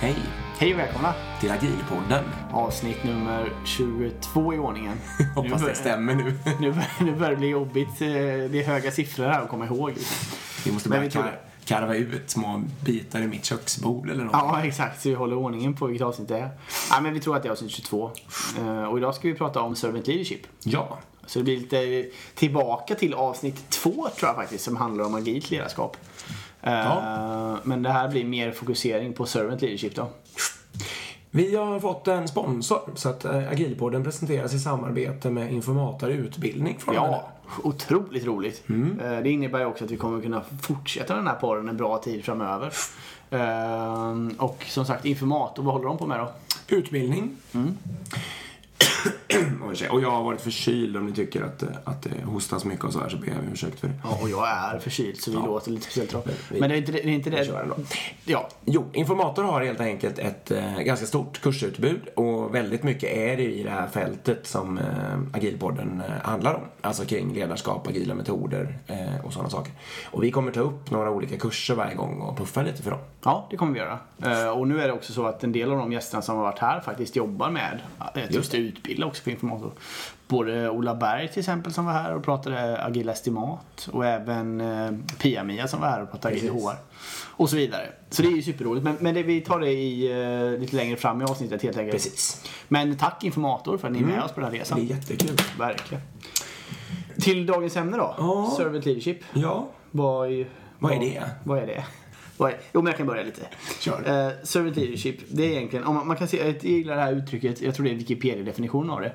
Hej Hej och välkomna! till Agilpodden. Avsnitt nummer 22 i ordningen. Hoppas det stämmer nu. Nu, bör- nu börjar det bli jobbigt. eh, Det är höga siffror här att komma ihåg. Vi måste Men börja vi karva ut små bitar i mitt köksbord eller något. Ja, exakt. Så vi håller ordningen på vilket avsnitt det är. Ja, men vi tror att det är avsnitt 22. Eh, Och idag ska vi prata om servant leadership. Ja. Så det blir lite tillbaka till avsnitt två tror jag faktiskt, som handlar om agilt ledarskap. Eh, Ja. Men det här blir mer fokusering på servant leadership då. Vi har fått en sponsor så att eh, Agilpodden presenteras i samarbete med Informator Utbildning från Ja, otroligt roligt. Eh, Det innebär ju också att vi kommer kunna fortsätta den här podden en bra tid framöver. Eh, Och som sagt, informator, vad håller de på med då? Utbildning. Mm. Och jag har varit förkyld om ni tycker att, att det hostas mycket och så här så ber jag om ursäkt för det. Ja, och jag är förkyld så vi Ja. låter lite speciellt då. Men det är inte det. Är inte det. Ja, Jo, Informator har helt enkelt ett eh, ganska stort kursutbud och väldigt mycket är det i det här fältet som eh, Agilpodden eh, handlar om. Alltså kring ledarskap, agila metoder eh, och sådana saker. Och vi kommer ta upp några olika kurser varje gång och puffa lite för dem. ja, det kommer vi göra. Eh, Och nu är det också så att en del av de gästerna som har varit här faktiskt jobbar med att just utbilda också för informator. Både Ola Berg till exempel som var här och pratade agila estimat och även eh, Pia-Mia som var här och pratade agil Precis. HR. Och så vidare. Så det är ju superroligt. Men, men det, vi tar det i, eh, lite längre fram i avsnittet helt enkelt. Precis. Men tack informator för att ni är med oss på den här Det resan. är jättekul. Verkligen. Till dagens ämne då. Ja. Servant leadership. Ja, Vad är, Vad är det? Vad är det? Vad är, jo, men jag kan börja lite. Kör. Eh, servant leadership, det är egentligen, om man, man kan se, jag gillar det här uttrycket, jag tror det är Wikipedia-definitionen av det.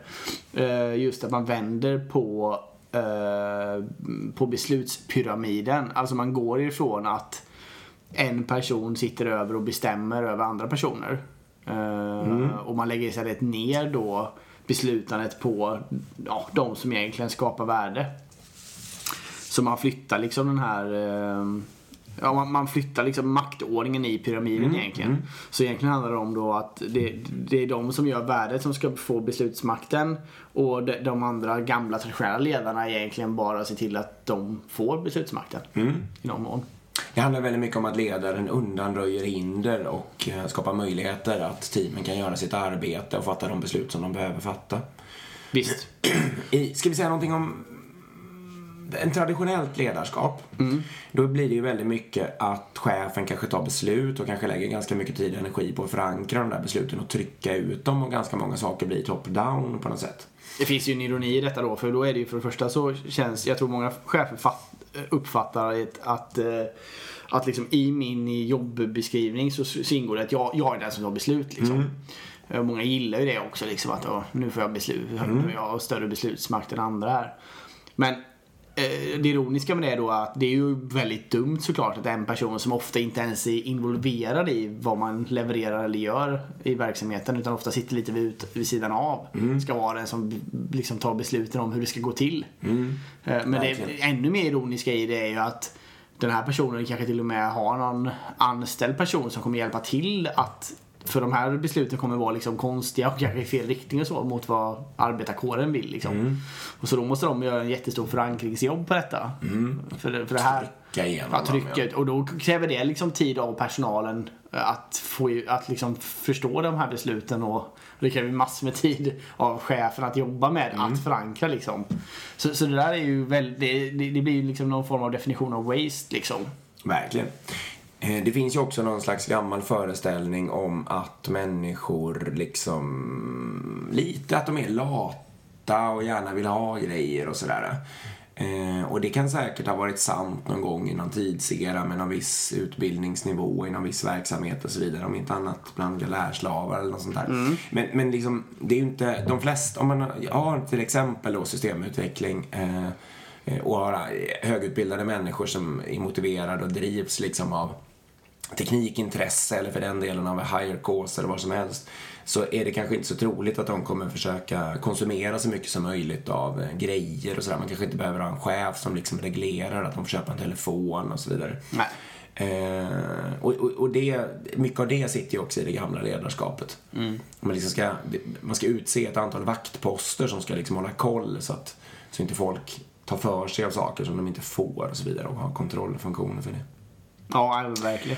Eh, just att man vänder på, eh, på beslutspyramiden. Alltså man går ifrån att en person sitter över och bestämmer över andra personer. Eh, Och man lägger istället ner då beslutandet på ja, de som egentligen skapar värde. Så man flyttar liksom den här eh, Ja, man, man flyttar liksom maktordningen i pyramiden egentligen. Så egentligen handlar det om då att det, det är de som gör värdet som ska få beslutsmakten. Och de, de andra gamla traditionella ledarna egentligen bara ser till att de får beslutsmakten. I någon mån. det handlar väldigt mycket om att ledaren undanröjer hinder och eh, skapar möjligheter att teamen kan göra sitt arbete och fatta de beslut som de behöver fatta. Visst. I, ska vi säga någonting om en traditionellt ledarskap? Då blir det ju väldigt mycket att chefen kanske tar beslut och kanske lägger ganska mycket tid och energi på att förankra de där besluten och trycka ut dem och ganska många saker blir top-down på något sätt. Det finns ju en ironi i detta då, för då är det ju för det första så känns, jag tror många chefer fatt, uppfattar ett, att, eh, att liksom i min jobbbeskrivning så, så ingår det att jag, jag är den som tar beslut liksom. Eh, Många gillar ju det också liksom att åh, nu får jag beslut, nu har jag större beslutsmakt än andra här. Men det ironiska med det är då att det är ju väldigt dumt såklart att en person som ofta inte ens är involverad i vad man levererar eller gör i verksamheten utan ofta sitter lite vid, vid sidan av ska vara den som liksom tar besluten om hur det ska gå till. Eh, Men det Verkligen. ännu mer ironiska i det är ju att den här personen kanske till och med har någon anställd person som kommer hjälpa till att för de här besluten kommer vara liksom konstiga och kanske i fel riktning och så mot vad arbetarkåren vill. Liksom. Och så då måste de göra en jättestor förankringsjobb på detta. För, det- för det här. Trycka igenom Ja, dem, trycket. ja. Och då kräver det liksom tid av personalen eh, att, få, att liksom förstå de här besluten och det kräver massor med tid av chefen att jobba med Mm. att förankra liksom. Så, så det där är ju väldigt, det, det, blir liksom någon form av definition av waste liksom. Verkligen. Eh, Det finns ju också någon slags gammal föreställning om att människor liksom lite att de är lata och gärna vill ha grejer och sådär. Eh, och det kan säkert ha varit sant någon gång i någon tidsera med någon viss utbildningsnivå i någon viss verksamhet och så vidare. Om inte annat bland galärslavar eller något sånt där. Men, men liksom, det är ju inte de flesta, om man har till exempel då systemutveckling eh, och har högutbildade människor som är motiverade och drivs liksom av teknikintresse eller för den delen av higher cause eller vad som helst så är det kanske inte så troligt att de kommer försöka konsumera så mycket som möjligt av eh, grejer och sådär. Man kanske inte behöver ha en chef som liksom reglerar att de får köpa en telefon och så vidare. Nej. Eh, och, och, och det, mycket av det sitter ju också i det gamla ledarskapet. Mm. Man, liksom ska, man ska utse ett antal vaktposter som ska liksom hålla koll så att så inte folk tar för sig av saker som de inte får och så vidare och ha kontrollfunktioner för det. Ja, verkligen.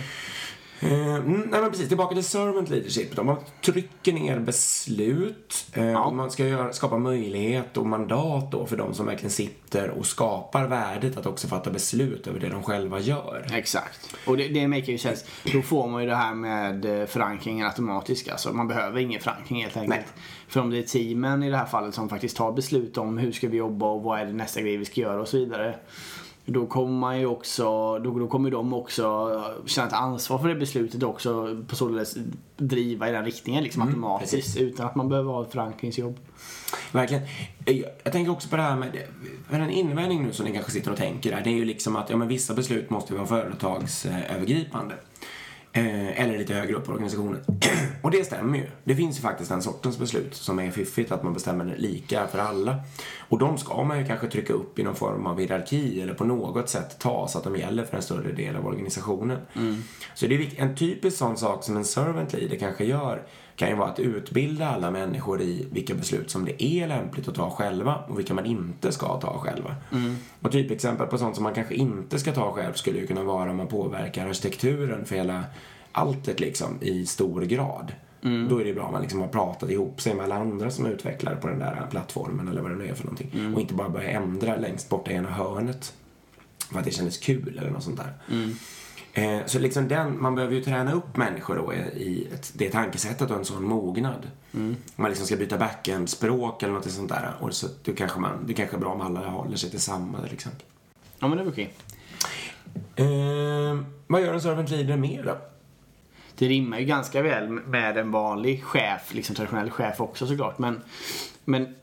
Eh, mm, nej men precis, tillbaka till servant leadership. Då. Man trycker ner beslut. Eh, Ja. Man ska göra, skapa möjlighet och mandat då för de som verkligen sitter och skapar värdet att också fatta beslut över det de själva gör. Exakt. Och det, det make ju sense. Då får man ju det här med eh, förankringen automatiskt. Alltså man behöver ingen förankring helt enkelt. Nej. För om det är teamen i det här fallet som faktiskt tar beslut om hur ska vi jobba och vad är det nästa grej vi ska göra och så vidare. Då kommer man ju också, då, då kommer de också känna ett ansvar för det beslutet också på således driva i den riktningen liksom automatiskt precis. utan att man behöver ha ett förankringsjobb. Verkligen. Jag tänker också på det här med, för en invändning nu som ni kanske sitter och tänker där, det är ju liksom att ja, men vissa beslut måste vara företagsövergripande. Eh, eller lite högre upp i organisationen. och det stämmer ju. Det finns ju faktiskt den sortens beslut som är fiffigt, att man bestämmer lika för alla. Och de ska man ju kanske trycka upp i någon form av hierarki eller på något sätt ta så att de gäller för en större del av organisationen. Så det är en typisk sån sak som en servant leader kanske gör kan ju vara att utbilda alla människor i vilka beslut som det är lämpligt att ta själva och vilka man inte ska ta själva. Och typexempel på sånt som man kanske inte ska ta själv skulle ju kunna vara om man påverkar arkitekturen för hela alltet liksom i stor grad. Då är det bra om man liksom har pratat ihop sig med alla andra som är utvecklare på den där plattformen eller vad det nu är för någonting. Och inte bara börja ändra längst borta i ena hörnet för att det kändes kul eller något sånt där. Eh, så liksom den, man behöver ju träna upp människor då i- i ett, det tankesättet och en sån mognad. Om man liksom ska byta backend-språk eller något sånt där. Och så, då kanske man, det kanske är bra om alla håller sig till samma till exempel. Ja men det är okej. Eh, vad gör en servant leader mer då? Det rimmar ju ganska väl med en vanlig chef, liksom traditionell chef också såklart. Men, men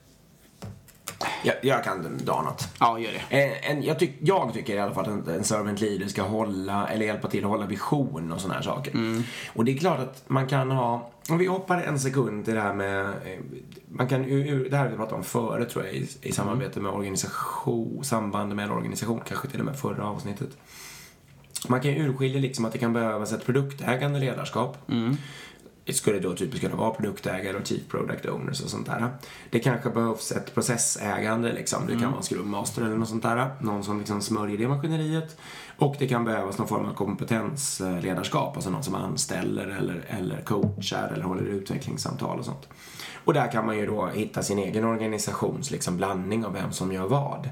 Jag, jag kan dra något. ja, gör det. Eh, en, jag, tyck, jag tycker i alla fall att en servant leader ska hålla, eller hjälpa till att hålla vision och såna här saker. Och det är klart att man kan ha, om vi hoppar en sekund till det här med, eh, man kan, det här har vi pratat om förut tror jag i, i samarbete med organisation, samband med en organisation, kanske till och med förra avsnittet. Man kan urskilja liksom att det kan behövas ett produktägande ledarskap. Det skulle då typiskt kunna vara produktägare och chief product owners och sånt där. Det kanske behövs ett processägande liksom. Det kan vara en scrum master eller något sånt där. Någon som liksom smörjer det maskineriet. Och det kan behövas någon form av kompetensledarskap. Alltså någon som anställer eller, eller coachar eller håller utvecklingssamtal och sånt. Och där kan man ju då hitta sin egen organisations liksom blandning av vem som gör vad.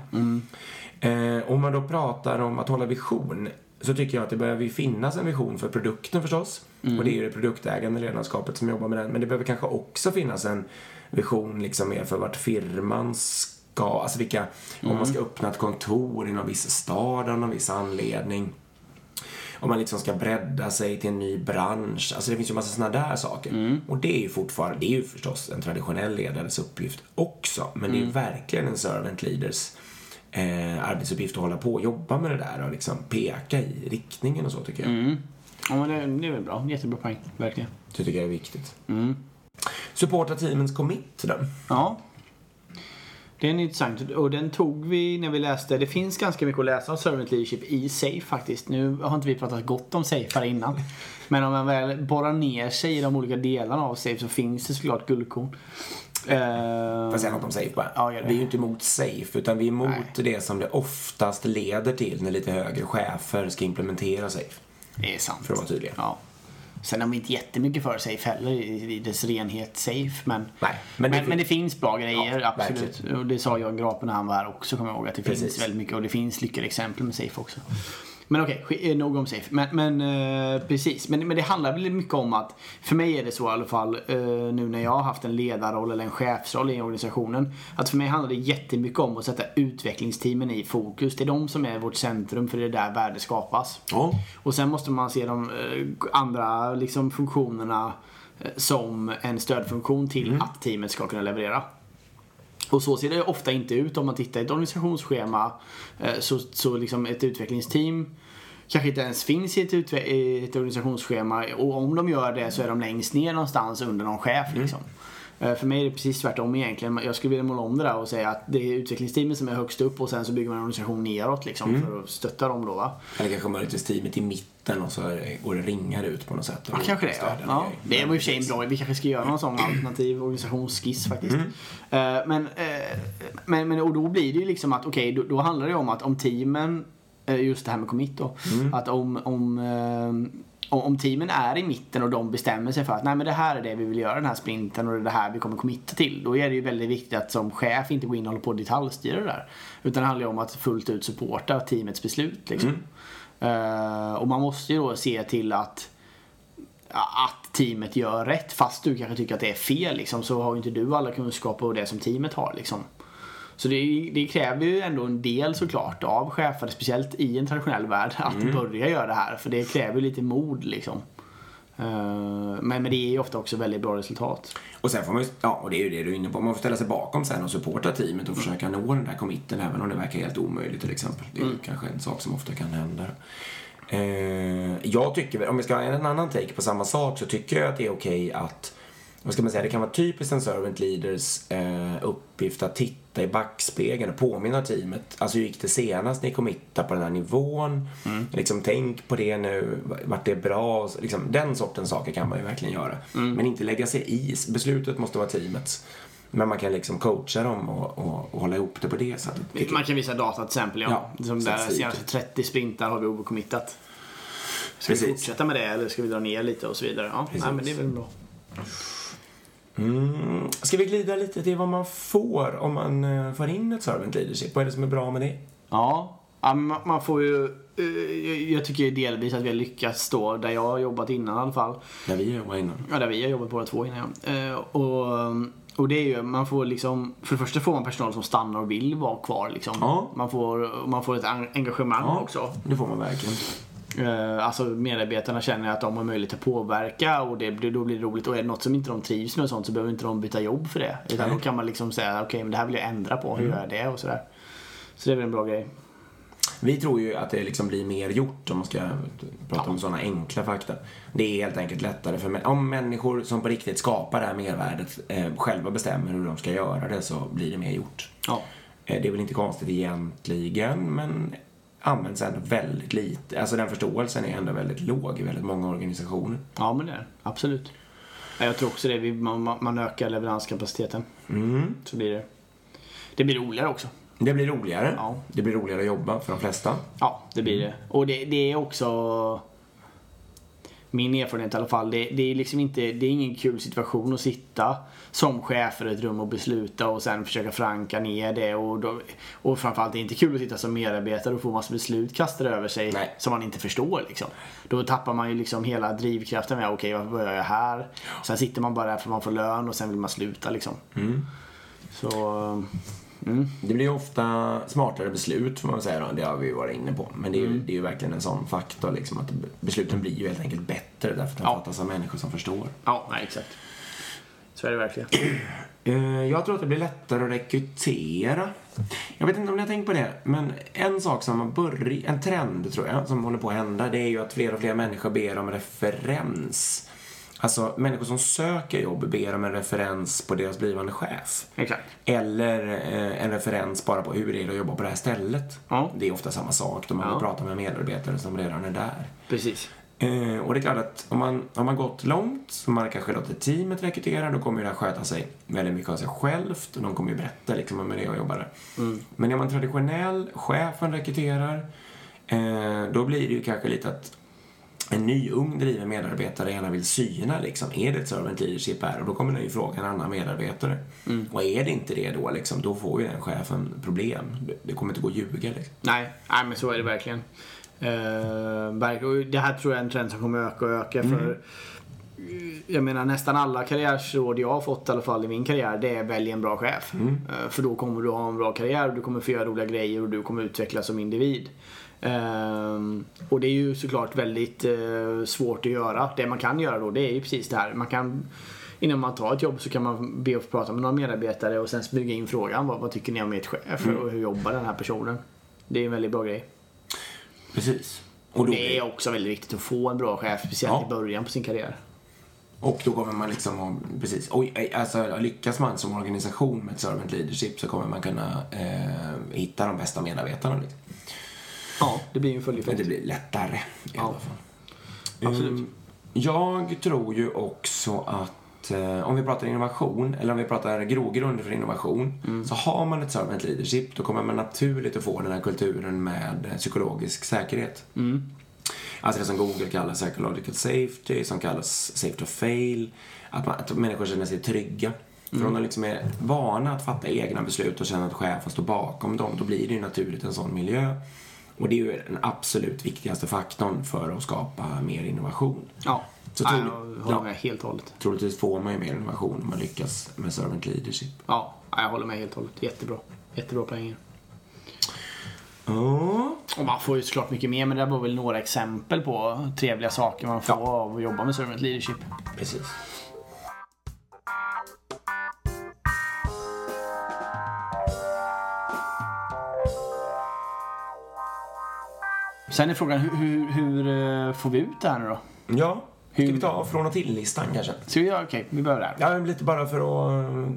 Eh, om man då pratar om att hålla vision så tycker jag att det behöver finnas en vision för produkten förstås. Och det är ju det produktägande ledarskapet som jobbar med den. Men det behöver kanske också finnas en vision liksom mer för vart firman ska, alltså vilka, om man ska öppna ett kontor i någon viss stad av någon viss anledning. Om man liksom ska bredda sig till en ny bransch. Alltså det finns ju massa sådana där saker. Och det är ju fortfarande, det är ju förstås en traditionell ledares uppgift också. Men det är ju verkligen en servant leaders eh, arbetsuppgift att hålla på och jobba med det där och liksom peka i riktningen och så tycker jag. Ja, men det, det är väl bra. Jättebra poäng. Verkligen. Det tycker jag är viktigt. Supporta teamens commit då? Ja. Det är intressant och den tog vi när vi läste. Det finns ganska mycket att läsa om servant leadership i Safe faktiskt. Nu har inte vi pratat gott om Safe här innan. Men om man väl borrar ner sig i de olika delarna av Safe så finns det såklart guldkorn. Eh, Får säga något om safe bara? Ja. Vi är ju inte emot safe, utan vi är emot Nej. det som det oftast leder till när lite högre chefer ska implementera safe. det är sant. För att vara tydliga. Ja. Sen har vi inte jättemycket för Safe heller i dess renhet Safe. Men, Nej, men, men det men, det finns bra grejer, Ja, absolut. Och det sa Jan Grape när han var här också, kommer jag ihåg. Att det finns Precis. väldigt mycket och det finns lyckade exempel med Safe också. Men okej, okay, nog om Safe. Men, men eh, precis. Men, men det handlar väl mycket om att, för mig är det så i alla fall, eh, nu när jag har haft en ledarroll eller en chefsroll i organisationen. Att för mig handlar det jättemycket om att sätta utvecklingsteamen i fokus. Det är de som är vårt centrum, för det är där värde skapas. Ja. Och sen måste man se de eh, andra liksom, funktionerna eh, som en stödfunktion till att teamet ska kunna leverera. Och så ser det ofta inte ut om man tittar i ett organisationsschema. eh, Så, så liksom ett utvecklingsteam kanske inte ens finns i ett, i ett organisationsschema. Och om de gör det så är de längst ner någonstans under någon chef. Liksom. Eh, För mig är det precis tvärtom egentligen. Jag skulle vilja måla om det där och säga att det är utvecklingsteamet som är högst upp och sen så bygger man en organisation neråt liksom för att stötta dem då va. Eller kanske möjligtvis teamet i mitten mitten och så är går det ringar ut på något sätt. Ja, kanske det. Ja. Ja. Det var i och för sig en bra Vi kanske ska göra någon sån alternativ organisationsskiss faktiskt. Mm. Eh, men, eh, men, men och då blir det ju liksom att okej, då, då handlar det om att om teamen, eh, just det här med commit då, Mm. att om, om eh, om om teamen är i mitten och de bestämmer sig för att nej men det här är det vi vill göra den här sprinten och det är det här vi kommer committa till. Då är det ju väldigt viktigt att som chef inte gå in och hålla på och detaljstyra det där. Utan det handlar ju om att fullt ut supporta teamets beslut liksom. Eh, och man måste ju då se till att att teamet gör rätt. Fast du kanske tycker att det är fel liksom, så har ju inte du alla kunskaper och det som teamet har. Liksom. Så det, det kräver ju ändå en del såklart av chefer, speciellt i en traditionell värld, att börja göra det här. För det kräver lite mod liksom. Eh, Men, men det är ju ofta också väldigt bra resultat. Och sen får man ju, ja, och det är ju det du är inne på, man får ställa sig bakom sen och supporta teamet och försöka nå den där committen även om det verkar helt omöjligt till exempel. Det är ju kanske en sak som ofta kan hända. Eh, jag tycker, om vi ska ha en annan take på samma sak så tycker jag att det är okej att vad ska man säga, det kan vara typiskt en servant leaders eh, uppgift att titta i backspegeln och påminna teamet. Alltså hur gick det senast ni committade på den här nivån? Liksom tänk på det nu, vart det är bra? Liksom, den sortens saker kan man ju verkligen göra. Men inte lägga sig i. Beslutet måste vara teamets. Men man kan liksom coacha dem och, och, och hålla ihop det på det sättet. Man kan visa data till exempel. Ja. Ja, Som där senaste 30 sprintar har vi overcommittat. Ska vi Precis. fortsätta med det eller ska vi dra ner lite och så vidare? Ja, Precis. nej, men det är väl bra. Mm. Ska vi glida lite till vad man får om man eh, får in ett servant leadership? Vad är det som är bra med det? Ja, ja man får ju... eh, jag- tycker delvis att vi har lyckats då, där jag har jobbat innan i alla fall. Där vi jobbade innan. Ja, där vi har jobbat båda två innan ja. Eh, och, och det är ju, man får liksom, för det första får man personal som stannar och vill vara kvar liksom. Ja. Man, får, man får ett en- engagemang också. det får man verkligen. Eh, Alltså medarbetarna känner att de har möjlighet att påverka och det, blir- då blir det roligt. Och är det något som inte de trivs med och sånt så behöver inte de byta jobb för det. Utan Nej. då kan man liksom säga okej men det här vill jag ändra på, hur gör jag det och sådär. Så det är väl en bra grej. Vi tror ju att det liksom blir mer gjort om man ska prata om sådana enkla fakta. Det är helt enkelt lättare för om människor som på riktigt skapar det här mervärdet eh, själva bestämmer hur de ska göra det så blir det mer gjort. Ja. Eh, det är väl inte konstigt egentligen men används ändå väldigt lite. Alltså den förståelsen är ändå väldigt låg i väldigt många organisationer. Ja men det är. Absolut. Ja, Jag tror också det. Man- man ökar leveranskapaciteten. Mm. Så blir det. Det blir roligare också. Det blir roligare. Ja. Det blir roligare att jobba för de flesta. Ja, det blir det. Och det, det är också min erfarenhet i alla fall. Det, det är liksom inte, det är ingen kul situation att sitta som chef i ett rum och besluta och sen försöka förankra ner det. Och, då, och framförallt det är inte kul att sitta som medarbetare och få massa beslut kastade över sig Nej. som man inte förstår. Liksom. Då tappar man ju liksom hela drivkraften med okej varför börjar jag här? Sen sitter man bara där för att man får lön och sen vill man sluta liksom. Så, mm. Det blir ju ofta smartare beslut får man säga då. Det har vi ju varit inne på. Men det är ju, det är ju verkligen en sån faktor liksom att besluten blir ju helt enkelt bättre därför att de Ja. fattas av människor som förstår. Ja, nej exakt. Så är det verkligen. Eh, Jag tror att det blir lättare att rekrytera. Jag vet inte om ni har tänkt på det, men en sak som har börjat, en trend tror jag, som håller på att hända, det är ju att fler och fler människor ber om referens. Alltså, människor som söker jobb ber om en referens på deras blivande chef. Exakt. Eller eh, en referens bara på hur det är att jobba på det här stället. Ja. Det är ofta samma sak. De har Ja. pratar med medarbetare som redan är där. Precis. Eh, och det är klart att om man har man gått långt, så man kanske låtit teamet rekrytera, då kommer ju det här sköta sig väldigt mycket av sig självt och de kommer ju berätta liksom om hur det är att jobba där. Men är man traditionell, chefen rekryterar, eh, då blir det ju kanske lite att en ny ung driven medarbetare gärna vill syna liksom, är det ett servant leadership här? Och då kommer den ju fråga en annan medarbetare. Och är det inte det då liksom, då får ju den chefen problem. Det- kommer inte gå att ljuga liksom. Nej, nej men så är det verkligen. Uh, det här tror jag är en trend som kommer öka och öka. För eh, jag menar nästan alla karriärsråd jag har fått i alla fall i min karriär det är välj en bra chef. Eh, för då kommer du ha en bra karriär och du kommer få göra roliga grejer och du kommer utvecklas som individ. Ehm, och det är ju såklart väldigt eh, svårt att göra. Det man kan göra då det är ju precis det här. Man kan Innan man tar ett jobb så kan man be att få prata med några medarbetare och sen smyga in frågan. Vad, vad tycker ni om ert chef och hur jobbar den här personen? Det är en väldigt bra grej. Precis. Och då, Det är också väldigt viktigt att få en bra chef, speciellt Ja. i början på sin karriär. Och då kommer man liksom, att- precis, oj, alltså lyckas man som organisation med ett servant leadership så kommer man kunna eh, hitta de bästa medarbetarna. Liksom. Ja, det blir ju en följdeffekt. Men det blir lättare i Ja. alla fall. Absolut. Mm, Jag tror ju också att eh, om vi pratar innovation, eller om vi pratar grogrunder för innovation, Mm. så har man ett servant leadership, då kommer man naturligt att få den här kulturen med eh, psykologisk säkerhet. Mm. Alltså det som Google kallar psychological safety, som kallas safe to fail. Att, man, att människor känner sig trygga. För om de liksom är vana att fatta egna beslut och känner att chefen står bakom dem, då blir det ju naturligt en sån miljö. Och det är ju den absolut viktigaste faktorn för att skapa mer innovation. Ja, Så Nej, jag håller med helt och hållet. Troligtvis får man ju mer innovation om man lyckas med servant leadership. Ja, jag håller med helt och hållet. Jättebra. Jättebra poänger. Ja. Och man får ju såklart mycket mer, men det var väl några exempel på trevliga saker man får Ja. av att jobba med servant leadership. Precis. Sen är frågan, hur, hur, hur eh, får vi ut det här nu då? Ja, ska Hur- vi ta från och till-listan kanske? Ska vi göra, okej, vi börjar där. Ja, lite bara för att... eh,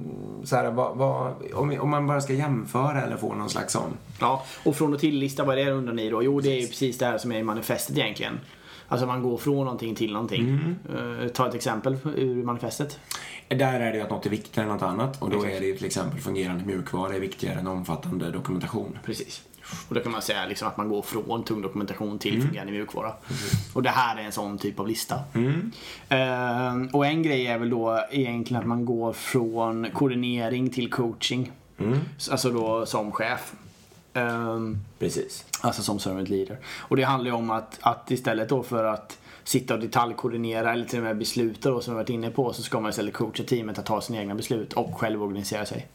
Så här, vad, vad, om, om man bara ska jämföra eller få någon slags sån. Ja, och från och till-lista, vad är det undrar ni då? Jo, det är ju precis det här som är i manifestet egentligen. Alltså man går från någonting till någonting. Eh, ta ett exempel ur manifestet. Där är det ju att något är viktigare än något annat och då Exakt. är det ju till exempel fungerande mjukvara är viktigare än omfattande dokumentation. Precis. Och då kan man säga liksom att man går från tung dokumentation till fungerande mjukvara. Och det här är en sån typ av lista. Eh, och en grej är väl då egentligen att man går från koordinering till coaching. Alltså då som chef. Ehm, Precis. Alltså som servant leader. Och det handlar ju om att, att istället då för att sitta och detaljkoordinera eller till och med besluta då som vi varit inne på så ska man istället coacha teamet att ta sina egna beslut och själv organisera sig.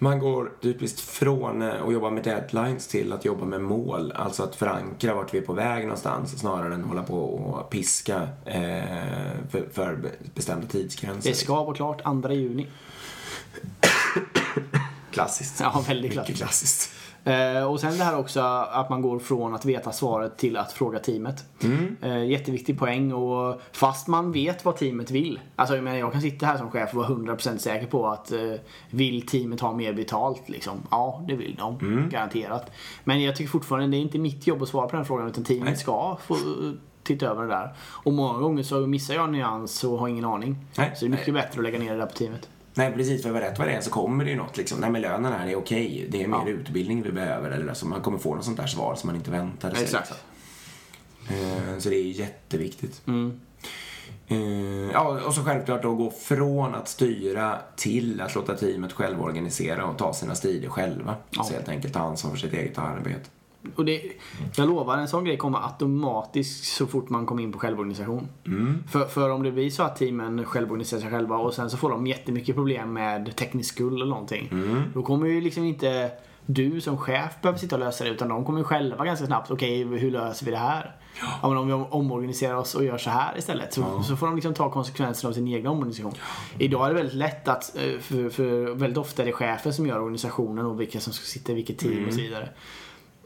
Man går typiskt från eh, att jobba med deadlines till att jobba med mål. Alltså att förankra vart vi är på väg någonstans snarare än hålla på och piska eh, för, för be- bestämda tidsgränser. Det ska vara klart 2 juni. Klassiskt. Ja, väldigt Mycket klassiskt. Eh, och sen det här också att man går från att veta svaret till att fråga teamet. Eh, jätteviktig poäng och fast man vet vad teamet vill. Alltså jag, menar, jag kan sitta här som chef och vara 100% säker på att eh, vill teamet ha mer betalt liksom? Ja, det vill de. Garanterat. Men jag tycker fortfarande det är inte mitt jobb att svara på den frågan utan teamet Nej. ska få titta över det där. Och många gånger så missar jag en nyans och har ingen aning. Nej. Så det är mycket bättre att lägga ner det där på teamet. Nej, precis. För rätt vad det är så kommer det ju något liksom. Nej, men lönen här är okej. Det är mer Ja. utbildning vi behöver. Eller alltså, man kommer få något sånt där svar som man inte väntade sig. liksom. Eh, Så det är jätteviktigt. Mm. Eh, Ja, och så självklart då gå från att styra till att låta teamet själv organisera och ta sina strider själva. Ja. Så helt enkelt ta ansvar för sitt eget arbete. Och det, jag lovar, en sån grej kommer automatiskt så fort man kommer in på självorganisation. För, för om det blir så att teamen självorganiserar sig själva och sen så får de jättemycket problem med teknisk skuld eller någonting. Då kommer ju liksom inte du som chef behöva sitta och lösa det utan de kommer ju själva ganska snabbt, okej hur löser vi det här? Ja. men om vi omorganiserar oss och gör så här istället så, så får de liksom ta konsekvenserna av sin egen omorganisation. Idag är det väldigt lätt att, eh, för, för väldigt ofta är det chefen som gör organisationen och vilka som ska sitta i vilket team och så vidare.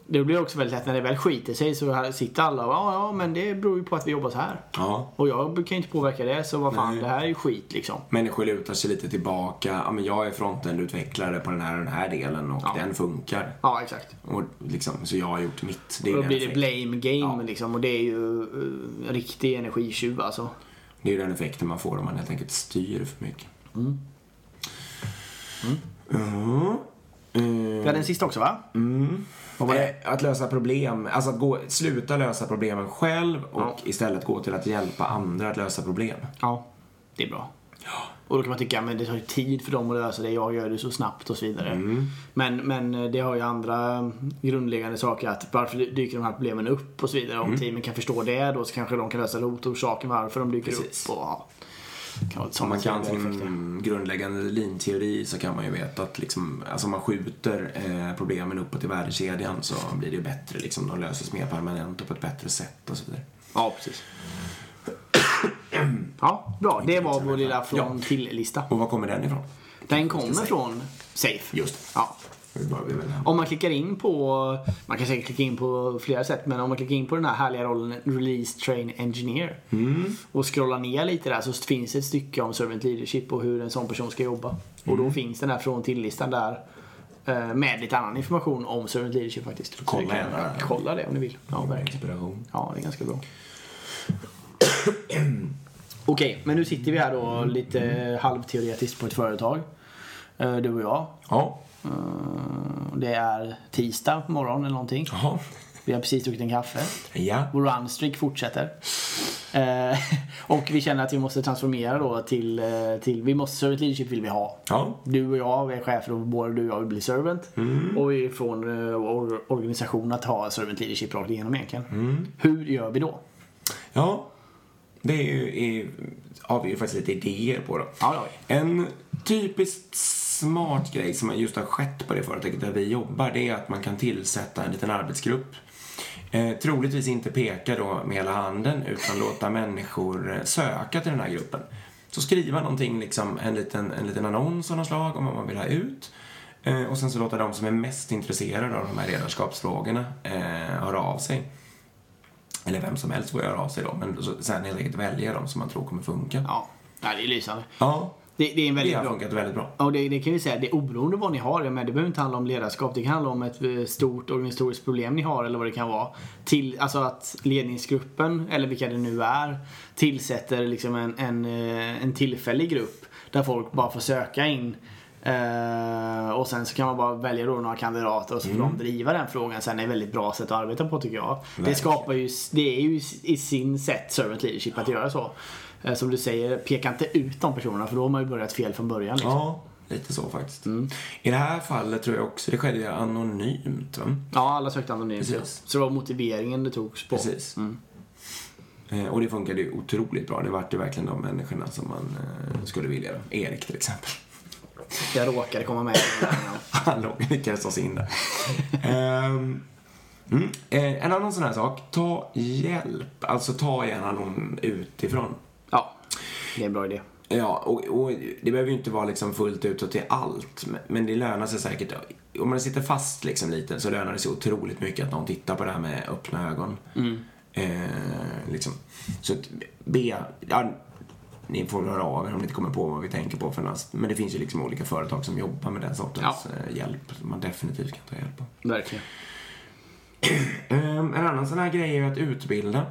Det blir också väldigt lätt när det väl skiter sig så sitter alla och ja, ja men det beror ju på att vi jobbar så här. Ja. Och jag kan ju inte påverka det så vad fan Nej. det här är ju skit liksom. Människor lutar sig lite tillbaka. Ja, men jag är frontend-utvecklare på den här och den här delen och Ja. den funkar. Ja exakt. Och liksom, så jag har gjort mitt. Det Och då blir det blame game Ja. liksom och det är ju uh, riktig energitjuv alltså. Det är ju den effekten man får om man helt enkelt styr för mycket. Mm. Vi hade en sista också va? Det? Eh, Att lösa problem, alltså att gå, sluta lösa problemen själv och Ja. istället gå till att hjälpa andra att lösa problem. Ja, det är bra. Och då kan man tycka men det tar ju tid för dem att lösa det, jag gör det så snabbt och så vidare. Mm. Men, men eh, det har ju andra grundläggande saker att varför dyker de här problemen upp och så vidare. Mm. Om teamen kan förstå det då så kanske de kan lösa rotorsaken varför de dyker Precis. upp. Och, ja, Om man kan sin grundläggande linteori så kan man ju veta att liksom, alltså om man skjuter eh, problemen uppåt i värdekedjan så blir det ju bättre. Liksom, de löses mer permanent och på ett bättre sätt och så vidare. Ja, precis. Ja, bra. Det var vår lilla från Ja. till-lista. Och var kommer den ifrån? Den kommer från Safe. Just. Ja. Om man klickar in på, man kan säkert klicka in på flera sätt, men om man klickar in på den här härliga rollen Release Train Engineer och scrollar ner lite där så finns det ett stycke om Servant Leadership och hur en sån person ska jobba. Och då finns den här från till-listan där eh, med lite annan information om Servant Leadership faktiskt. Så kolla gärna. Kolla det om ni vill. Ja, verkligen. Inspiration. Ja, det är ganska bra. Okej, men nu sitter vi här då lite halvteoretiskt på ett företag. Eh, Du och jag. Ja. Eh, Det är tisdag på morgonen eller någonting. Jaha. Vi har precis druckit en kaffe. Ja. Vår runstreak fortsätter. Eh, och vi känner att vi måste transformera då till, eh, till vi måste, servant leadership vill vi ha. Ja. Du och jag vi är chefer och både du och jag vill bli servant. Och vi från eh, or- organisationen att ha servant leadership rakt igenom egentligen. Hur gör vi då? Ja. Det är ju, är, har vi ju faktiskt lite idéer på då. Ja. En typiskt smart grej som just har skett på det företaget där vi jobbar, det är att man kan tillsätta en liten arbetsgrupp. Eh, troligtvis inte peka då med hela handen, utan låta människor eh, söka till den här gruppen. Så skriva någonting, liksom en liten, en liten annons av något slag om vad man vill ha ut. Eh, och sen så låta de som är mest intresserade av de här ledarskapsfrågorna eh, höra av sig. Eller vem som helst får göra av sig då, men så, sen helt enkelt välja de som man tror kommer funka. Ja, ja det är lysande. Ja, Det, det är en det väldigt har bra. funkat väldigt bra. Och det, det kan vi säga, det är oberoende vad ni har, men det behöver inte handla om ledarskap. Det kan handla om ett eh, stort organisatoriskt problem ni har eller vad det kan vara. Till, alltså att ledningsgruppen, eller vilka det nu är, tillsätter liksom en, en, eh, en tillfällig grupp där folk bara får söka in Eh, och sen så kan man bara välja då några kandidater och så får de driva den frågan. Sen är det ett väldigt bra sätt att arbeta på tycker jag. Det skapar ju, det är ju i sin sätt servant leadership att göra så. Eh, som du säger, peka inte ut de personerna för då har man ju börjat fel från början. Liksom. Ja, lite så faktiskt. I det här fallet tror jag också det skedde ju anonymt. Va? Ja, alla sökte anonymt. Precis. Så det var motiveringen det togs på. Precis. Eh, Och det funkade ju otroligt bra. Det vart ju verkligen de människorna som man eh, skulle vilja. Erik till exempel. Jag råkade komma med. Han lyckades ta sig in där. Ehm, mm. En annan sån här sak. Ta hjälp. Alltså ta gärna någon utifrån. Ja, det är en bra idé. Ja, och, och det behöver ju inte vara liksom fullt ut och till allt. men- det lönar sig säkert. Om man sitter fast liksom lite så lönar det sig otroligt mycket att någon tittar på det här med öppna ögon. Eh, liksom. Så att be, ja, ni får höra av er om ni inte kommer på vad vi tänker på för något. Men det finns ju liksom olika företag som jobbar med den sortens eh, hjälp som man definitivt kan ta hjälp av. Verkligen. Ehm, en annan sån här grej är ju att utbilda.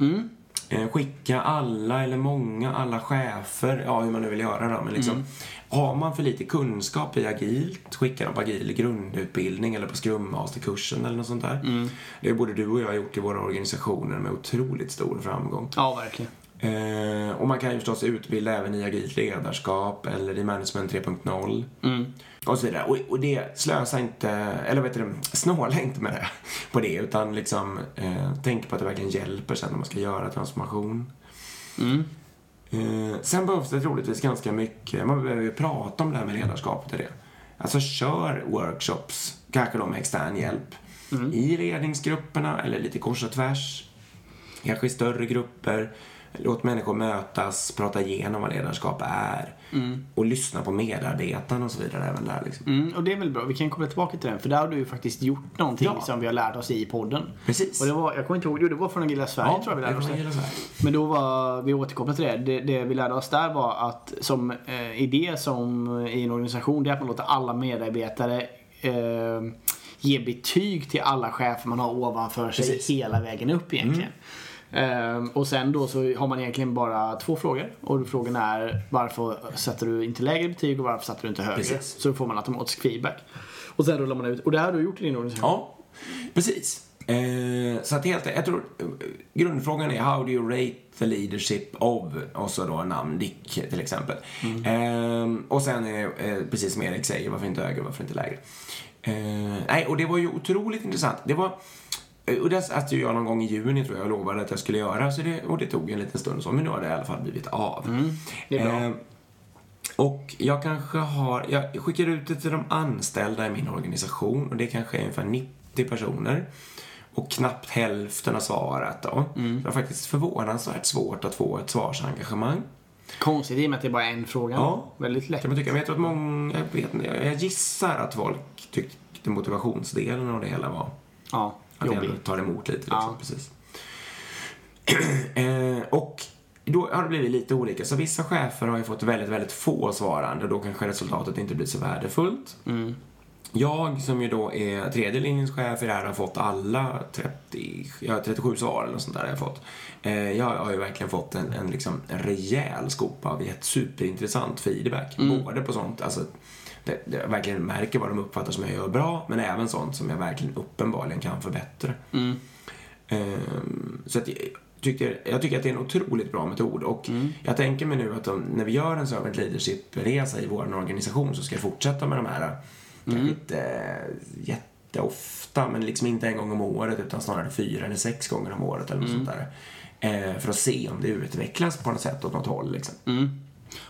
Mm. Eh, skicka alla eller många, alla chefer, ja hur man nu vill göra då, men liksom har man för lite kunskap i agilt, skicka dem på agil grundutbildning eller på Scrum Master-kursen eller något sånt där. Det har både du och jag gjort i våra organisationer med otroligt stor framgång. Ja, verkligen. Eh, och man kan ju förstås utbilda även i agilt ledarskap eller i management 3.0. Mm. Och så vidare. Och, och det, slösa inte, eller vad heter det, snåla inte med det på det. Utan liksom, eh, tänk på att det verkligen hjälper sen när man ska göra transformation. Mm. Eh, sen behövs det troligtvis ganska mycket, man behöver ju prata om det här med ledarskapet och det. Alltså kör workshops, kanske då med extern hjälp. I ledningsgrupperna eller lite kors och tvärs. Kanske i större grupper. Låt människor mötas, prata igenom vad ledarskap är. Och lyssna på medarbetarna och så vidare även där liksom. Mm, och det är väl bra. Vi kan komma tillbaka till den. För där har du ju faktiskt gjort någonting Ja. som vi har lärt oss i podden. Precis. Och det var, jag kommer inte ihåg, jo, det var från Agila Sverige tror jag vi lärde oss det. Men då var, vi återkopplar till det. det. Det vi lärde oss där var att som eh, idé som i en organisation, det är att man låter alla medarbetare eh, ge betyg till alla chefer man har ovanför sig Precis. Mm. hela vägen upp egentligen. Eh, och sen då så har man egentligen bara två frågor. Och frågan är varför sätter du inte lägre betyg och varför sätter du inte högre? Precis. Så då får man automatisk feedback. Och sen rullar man ut. Och det här har du gjort i din organisation. Ja, precis. Eh, så att helt, jag tror grundfrågan är how do you rate the leadership of och så då namn Dick till exempel. Eh, och sen är eh, precis som Erik säger, varför inte högre, varför inte lägre? Nej, och det var ju otroligt intressant. Det var och det satte jag någon gång i juni tror jag och lovade att jag skulle göra. Så det, och det tog en liten stund så, men nu har det i alla fall blivit av. det är bra. Eh, och jag kanske har, jag skickar ut det till de anställda i min organisation och det kanske är ungefär 90 personer. Och knappt hälften har svarat då. Mm. Det var faktiskt förvånansvärt svårt att få ett svarsengagemang. Konstigt i och med att det är bara en fråga. Ja. Väldigt lätt. Kan man tycka. Men jag tror att många, jag, vet, jag gissar att folk tyckte motivationsdelen av det hela var Ja, att jobbig. jag tar emot lite. Liksom, Ja. precis. eh, och då har det blivit lite olika. Så vissa chefer har ju fått väldigt, väldigt få svarande och då kanske resultatet inte blir så värdefullt. Mm. jag som ju då är tredje linjens chef i det här har fått alla 30, ja, 37 svar eller sånt där har jag fått. Eh, jag har ju verkligen fått en, en, liksom, en rejäl skopa av ett superintressant feedback. Både på sånt, alltså det, det, jag verkligen märker vad de uppfattar som jag gör bra, men även sånt som jag verkligen uppenbarligen kan förbättra. Ehm, så att jag, tycker, jag tycker att det är en otroligt bra metod och jag tänker mig nu att de, när vi gör en servant leadership-resa i vår organisation så ska jag fortsätta med de här, kanske inte eh, jätteofta, men liksom inte en gång om året utan snarare fyra eller sex gånger om året eller något sånt där. Eh, för att se om det utvecklas på något sätt åt något håll liksom.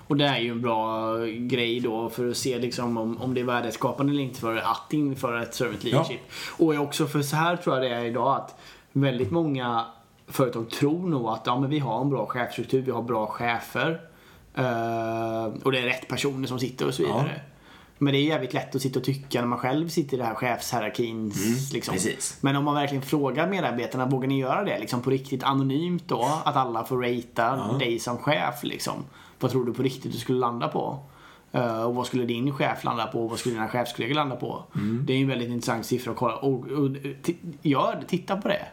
Och det är ju en bra grej då för att se liksom om, om det är värdeskapande eller inte för att införa ett servant leadership. Och också för så här tror jag det är idag att väldigt många företag tror nog att ja, men vi har en bra chefsstruktur, vi har bra chefer. eh, och det är rätt personer som sitter och så vidare. Men det är jävligt lätt att sitta och tycka när man själv sitter i det här chefshierarkin. liksom. precis. Men om man verkligen frågar medarbetarna, vågar ni göra det liksom på riktigt anonymt då? Att alla får ratea dig som chef liksom. Vad tror du på riktigt du skulle landa på? Eh, och vad skulle din chef landa på? Och vad skulle dina chefskollegor landa på? Det är en väldigt intressant siffra att kolla. Och, och, gör det, titta på det.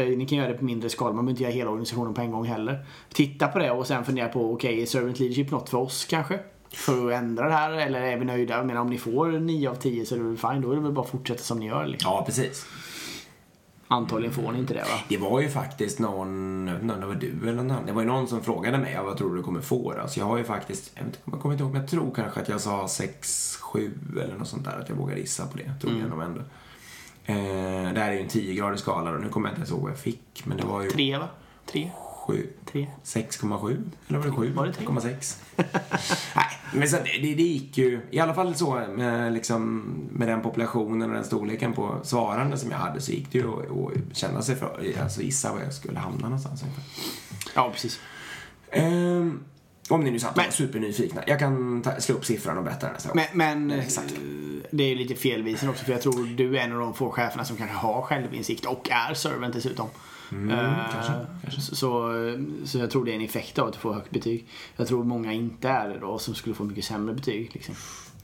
Eh, Ni kan göra det på mindre skala, man behöver inte göra hela organisationen på en gång heller. Titta på det och sen fundera på, okej, är servant leadership något för oss kanske? För att ändra det här, eller är vi nöjda? Jag menar om ni får 9 av 10 så är det väl fine, då är det väl bara att fortsätta som ni gör. Liksom. Ja, precis. Antagligen får ni inte det va? Det var ju faktiskt någon, om det var du eller någon. Det var ju någon som frågade mig, vad tror du kommer få då? Så jag har ju faktiskt, jag, vet, jag kommer inte ihåg, men jag tror kanske att jag sa 6, 7 eller något sånt där. Att jag vågar gissa på det, tror jag nog ändå. Eh, det här är ju en 10-gradig skala och nu kommer jag inte ens ihåg vad jag fick. Men det var ju Tre va? Tre? 7, Tre? 6,7? Eller var det 7? Var det tre? 6,6? Nej, men så det, det, det gick ju, i alla fall så med, liksom, med den populationen och den storleken på svarande som jag hade så gick det ju att känna sig för, alltså gissa var jag skulle hamna någonstans. Ja, precis. Ehm, om ni nu satt och var Men- supernyfikna. Jag kan ta, slå upp siffran och berätta den nästa gång. Men, men Exakt. eh, det är ju lite felvisande också för jag tror du är en av de få cheferna som kanske har självinsikt och är servant dessutom. Eh, kanske, kanske. Så, så jag tror det är en effekt av att du får högt betyg. Jag tror många inte är det då som skulle få mycket sämre betyg. Liksom.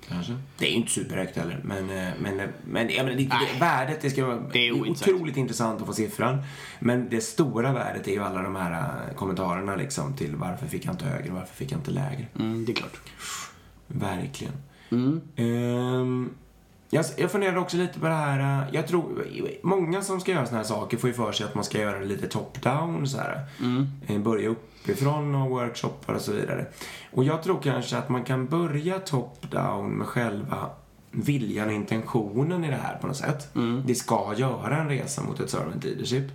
Kanske. Det är ju inte superhögt heller, men, eh, men, men, ja, men det, Nej. det, värdet, det ska vara Det är otroligt intressant att få siffran. Men det stora värdet är ju alla de här eh, kommentarerna liksom till varför fick jag inte högre, varför fick jag inte lägre. Mm, det är klart. Verkligen. Mm. Ehm, jag, jag funderar också lite på det här, eh, jag tror, många som ska göra såna här saker får ju för sig att man ska göra det lite top-down så här. Eh, Börja uppifrån och workshoppar och så vidare. Och jag tror kanske att man kan börja top-down med själva viljan och intentionen i det här på något sätt. Det ska göra en resa mot ett servant leadership.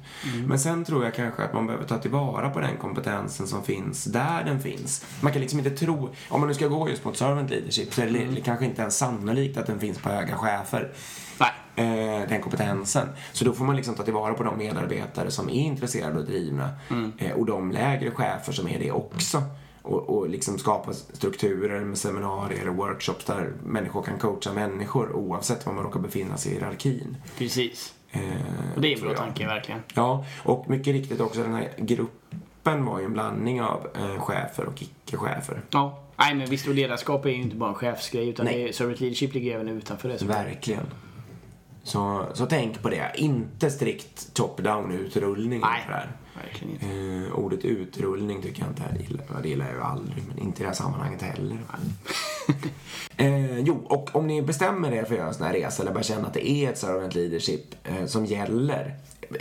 Men sen tror jag kanske att man behöver ta tillvara på den kompetensen som finns där den finns. Man kan liksom inte tro, om man nu ska gå just mot servant leadership så är det kanske inte ens sannolikt att den finns på höga chefer. Nej. Eh, den kompetensen. Så då får man liksom ta tillvara på de medarbetare som är intresserade och drivna eh, och de lägre chefer som är det också. Och, och liksom skapa strukturer med seminarier och workshops där människor kan coacha människor oavsett var man råkar befinna sig i hierarkin. Precis. Eh, Och det är en bra tanke verkligen. Ja, och mycket riktigt också den här gruppen var ju en blandning av eh, chefer och icke-chefer. Ja. Nej men visst, och ledarskap är ju inte bara en chefsgrej utan Nej. det är, servant leadership ligger även utanför det. Verkligen. Så, så tänk på det. Inte strikt top-down utrullning. Nej. för det här. Verkligen inte. Eh, ordet utrullning tycker jag inte är illa. Ja, Det gillar jag ju aldrig, men inte i det här sammanhanget heller. eh, jo, och om ni bestämmer er för att göra en sån här resa eller bara känna att det är ett servant leadership eh, som gäller,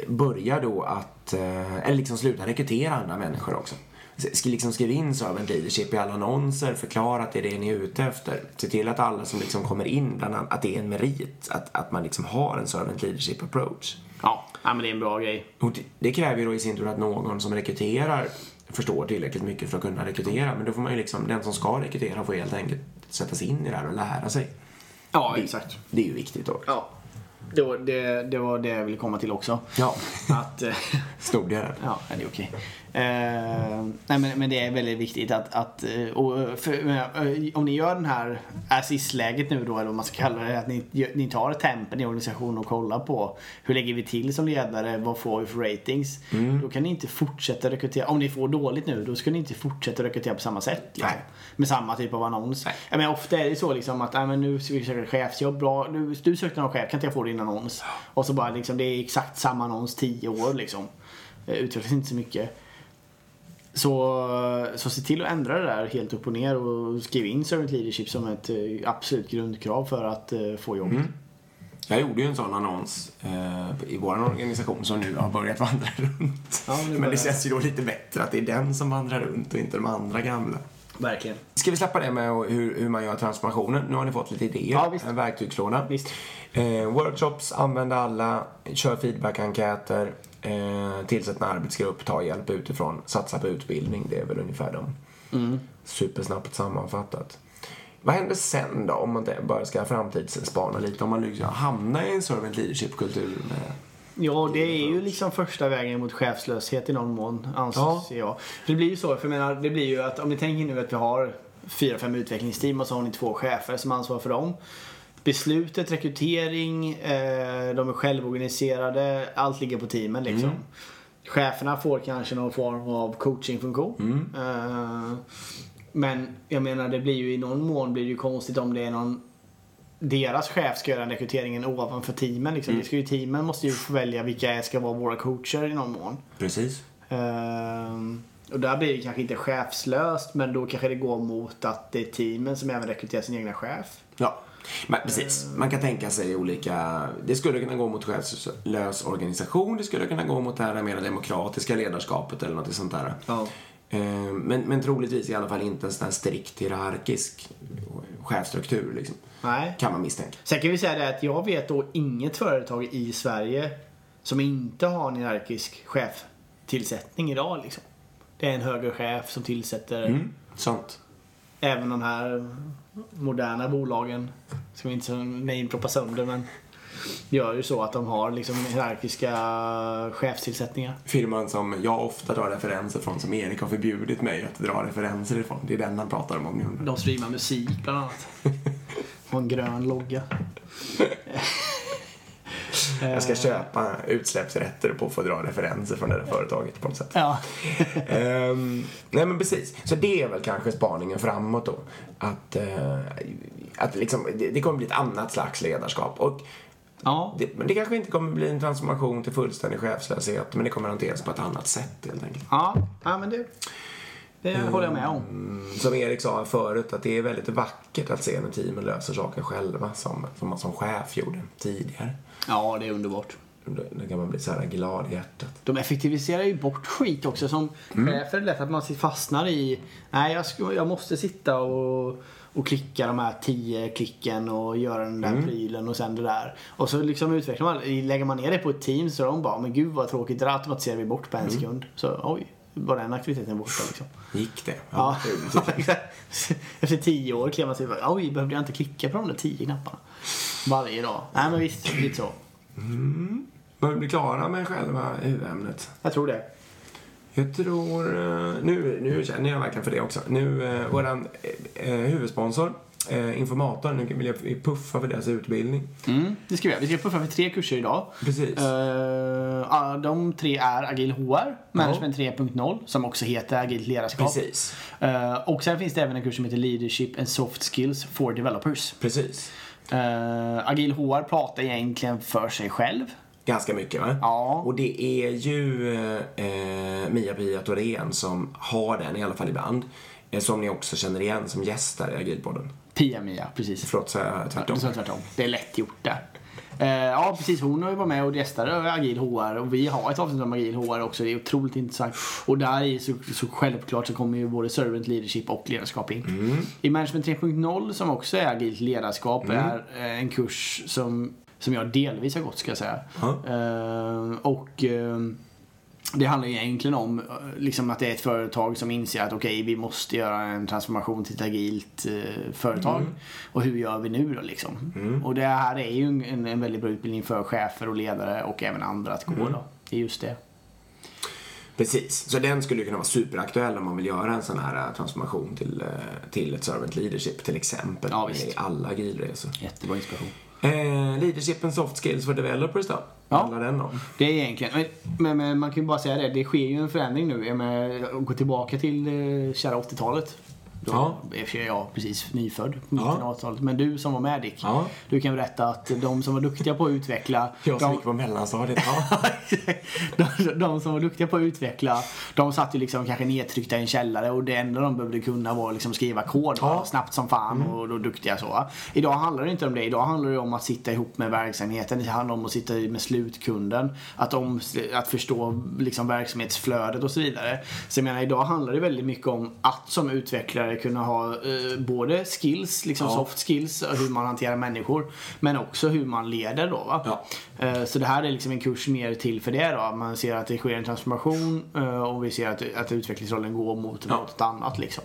börja då att, eh, eller liksom sluta rekrytera andra människor också. Sk- liksom skriv in servant leadership i alla annonser, förklara att det är det ni är ute efter. Se till att alla som liksom kommer in, bland annat, att det är en merit, att, att man liksom har en servant leadership approach. Ja, ja, men det är en bra grej. Och det, det kräver ju då i sin tur att någon som rekryterar förstår tillräckligt mycket för att kunna rekrytera. Men då får man ju liksom, den som ska rekrytera får helt enkelt sätta sig in i det här och lära sig. Ja, exakt. Det är ju viktigt då. Ja. Det var det, det var det jag ville komma till också. Ja, Att, eh, stod det där. ja, det är okej. Eh, nej, men, men det är väldigt viktigt att, att eh, och för, eh, om ni gör den här assist-läget nu då, eller vad man ska kalla det, att ni, ni tar tempen i organisationen och kollar på hur lägger vi till som ledare, vad får vi för ratings? Mm. Då kan ni inte fortsätta rekrytera, om ni får dåligt nu, då ska ni inte fortsätta rekrytera på samma sätt. Liksom, med samma typ av annons. Nej. Jag menar, ofta är det så liksom att, nej, men nu ska vi söka chefsjobb, bra, du, du sökte någon chef, kan inte jag få din annons? Och så bara liksom, det är exakt samma annons tio år liksom. Eh, Utvecklas inte så mycket. Så, så se till att ändra det där helt upp och ner och skriv in servant leadership som ett eh, absolut grundkrav för att eh, få jobb. Mm. Jag gjorde ju en sån annons eh, i vår organisation som nu har börjat vandra runt. Ja, nu Men det känns ju då lite bättre att det är den som vandrar runt och inte de andra gamla. Verkligen. Ska vi släppa det med hur, hur man gör transformationen? Nu har ni fått lite idéer. Ja, visst. En verktygslåda. Visst. Eh, workshops, använd alla, kör feedbackenkäter, eh, tillsätt en arbetsgrupp, ta hjälp utifrån, satsa på utbildning. Det är väl ungefär de. Mm. Supersnabbt sammanfattat. Vad händer sen då om man bara ska framtidsspana lite? Om man liksom hamnar i en servant leadership-kultur med... Ja, det är ju liksom första vägen mot chefslöshet i någon mån, anser Ja. jag. För det blir ju så, för jag menar, det blir ju att om ni tänker nu att vi har fyra, fem utvecklingsteam och så har ni två chefer som ansvarar för dem. Beslutet, rekrytering, eh, de är självorganiserade, allt ligger på teamen liksom. Cheferna får kanske någon form av coachingfunktion. Eh, men jag menar det blir ju i någon mån blir det ju konstigt om det är någon deras chef ska göra den rekryteringen ovanför teamen. Liksom. Det ska ju, teamen måste ju få välja vilka ska vara våra coacher i någon mån. Precis. Ehm, och där blir det kanske inte chefslöst men då kanske det går mot att det är teamen som även rekryterar sin egna chef. Ja, men precis. Man kan tänka sig olika... Det skulle kunna gå mot chefslös organisation, det skulle kunna gå mot det här mer demokratiska ledarskapet eller något sånt där. Ja. Eh, Men, men troligtvis i alla fall inte en sån här strikt hierarkisk chefsstruktur, liksom. Nej. Kan man misstänka. Sen kan vi säga det att jag vet då inget företag i Sverige som inte har en hierarkisk cheftillsättning idag. Liksom. Det är en högre chef som tillsätter Mm, sant. även de här moderna bolagen. Ska vi inte namedroppa sönder men gör ju så att de har liksom hierarkiska chefstillsättningar. Firman som jag ofta drar referenser från, som Erik har förbjudit mig att dra referenser ifrån. Det är den han pratar om, om ni undrar. De streamar musik bland annat. Och en grön logga. Jag ska köpa utsläppsrätter på att få dra referenser från det där företaget på något sätt. Ja. Ehm, nej men precis. Så det är väl kanske spaningen framåt då. Att, eh, att liksom, det, det kommer bli ett annat slags ledarskap. Och ja. det, men det kanske inte kommer bli en transformation till fullständig chefslöshet. Men det kommer hanteras på ett annat sätt helt enkelt. Ja, ja men det, det håller jag med om. Mm, Som Erik sa förut, att det är väldigt vackert att se när teamen löser saker själva. Som, som man som chef gjorde tidigare. Ja, det är underbart. Då, kan man bli så här glad i hjärtat. De effektiviserar ju bort skit också. Som chef är det lätt att man fastnar i, nej jag, ska, jag måste sitta och, och klicka de här tio klicken och göra den där prylen och sen det där. Och så liksom utvecklar man, lägger man ner det på ett team så är de bara, men gud vad tråkigt, det automatiserar vi bort på en sekund. Så oj, var den aktiviteten borta liksom. Gick det? Ja, exakt. Efter tio år kliar man sig oj, behövde jag inte klicka på de där tio knapparna? Varje dag. Nej men visst, lite så. Börjar vi bli klara med själva huvudämnet? Jag tror det. Jag tror... eh, Nu, nu känner jag verkligen för det också. Nu, eh, våran eh, huvudsponsor, eh, Informator, nu vill jag puffa för deras utbildning. Mm, det ska vi göra. Vi ska puffa för tre kurser idag. Precis. Eh, ja, de tre är Agil HR, Management 3.0, som också heter Agilt ledarskap. Precis. Eh, och sen finns det även en kurs som heter Leadership and Soft Skills for Developers. Precis. Uh, Agil HR pratar egentligen för sig själv. Ganska mycket va? Ja. Och det är ju eh, Mia-Pia Thorén som har den, i alla fall ibland. Eh, som ni också känner igen som gäst här i Agilpodden. Pia-Mia, precis. Förlåt, så jag tvärtom. Du sa tvärtom. Det är lätt gjort där. Eh, ja, precis. Hon har ju varit med och gästade Agil HR och vi har ett avsnitt om Agil HR också. Det är otroligt intressant. Och där i så, så självklart så kommer ju både Servant Leadership och ledarskap in. Mm. I Management 3.0 som också är agilt ledarskap är eh, en kurs som, som jag delvis har gått ska jag säga. Eh, och det handlar ju egentligen om eh, liksom att det är ett företag som inser att okej, vi måste göra en transformation till ett agilt eh, företag. Och hur gör vi nu då liksom? Och det här är ju en, en väldigt bra utbildning för chefer och ledare och även andra att gå då. Det är just det. Precis, så den skulle kunna vara superaktuell om man vill göra en sån här eh, transformation till, eh, till ett servant leadership till exempel. Ja, visst. I alla agilresor. Jättebra inspiration. Eh, leadership and soft skills for developers då? Ja. Handlar den om? Det är egentligen, men, men, men man kan ju bara säga det, det sker ju en förändring nu. Menar, gå tillbaka till det kära 80-talet. Då Ja. är jag precis nyfödd, mitten Ja. av 80-talet. Men du som var med Dick, Ja. du kan berätta att de som var duktiga på att utveckla... Jag som de, gick på mellanstadiet. Ja. de, de som var duktiga på att utveckla, de satt ju liksom kanske nedtryckta i en källare och det enda de behövde kunna var liksom skriva kod Ja. Mm. snabbt som fan och, och duktiga så. Idag handlar det inte om det. Idag handlar det om att sitta ihop med verksamheten. Det handlar om att sitta med slutkunden. Att, om, att förstå liksom verksamhetsflödet och så vidare. Så jag menar, idag handlar det väldigt mycket om att som utvecklare kunna ha eh, både skills, liksom Ja. soft skills, hur man hanterar människor. Men också hur man leder då. Va? Ja. Eh, Så det här är liksom en kurs mer till för det då. Man ser att det sker en transformation eh, och vi ser att, att utvecklingsrollen går mot Ja. något annat liksom.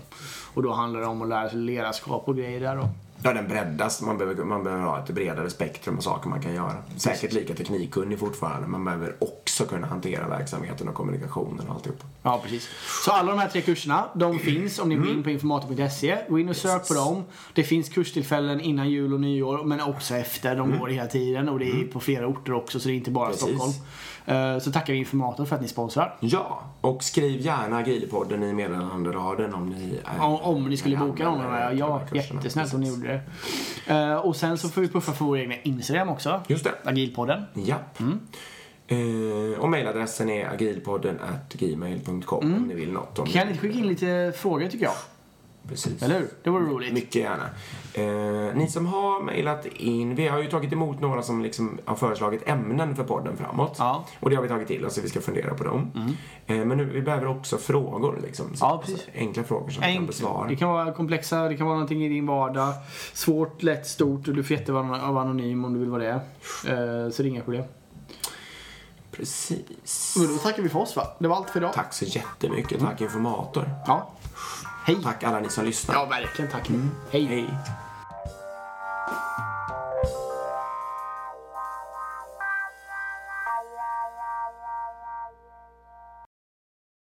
Och då handlar det om att lära sig ledarskap och grejer där då. Ja, den breddas. Man behöver, man behöver ha ett bredare spektrum av saker man kan göra. Säkert lika teknikkunnig fortfarande, man behöver också kunna hantera verksamheten och kommunikationen och alltihop. Ja, precis. Så alla de här tre kurserna, de finns om ni går in på informator.se. Gå in och sök på dem. Det finns kurstillfällen innan jul och nyår, men också efter. De går hela tiden och det är på flera orter också, så det är inte bara Precis. Stockholm. Eh, Så tackar vi Informator för att ni sponsrar. Ja, och skriv gärna Agilpodden i meddelanderaden om ni är, Om, om ni skulle boka någon av de här. Ja, jättesnällt om ni gjorde det. Eh, Och sen så får vi puffa för vår egna Instagram också. Just det. Agilpodden. Japp. Mm. Eh, och mejladressen är agilpodden gmail.com om ni vill något. Om Mm. Kan ni skicka in lite frågor tycker jag? Precis. Eller hur? Det vore roligt. Mycket gärna. Eh, ni som har mejlat in, vi har ju tagit emot några som liksom har föreslagit ämnen för podden framåt. Ja. Mm. Och det har vi tagit till oss så vi ska fundera på dem. Eh, men nu, vi behöver också frågor liksom. Så, Ja, precis. enkla frågor som vi kan besvara. Det kan vara komplexa, det kan vara någonting i din vardag. Svårt, lätt, stort och du får jättevara vara anonym om du vill vara det. Eh, Så det är inga problem. Precis. Men då tackar vi för oss va? Det var allt för idag. Tack så jättemycket. Tack mm. informator. Ja. Hej. Tack alla ni som lyssnar. Ja, verkligen. Tack. Mm. Hej. Hej.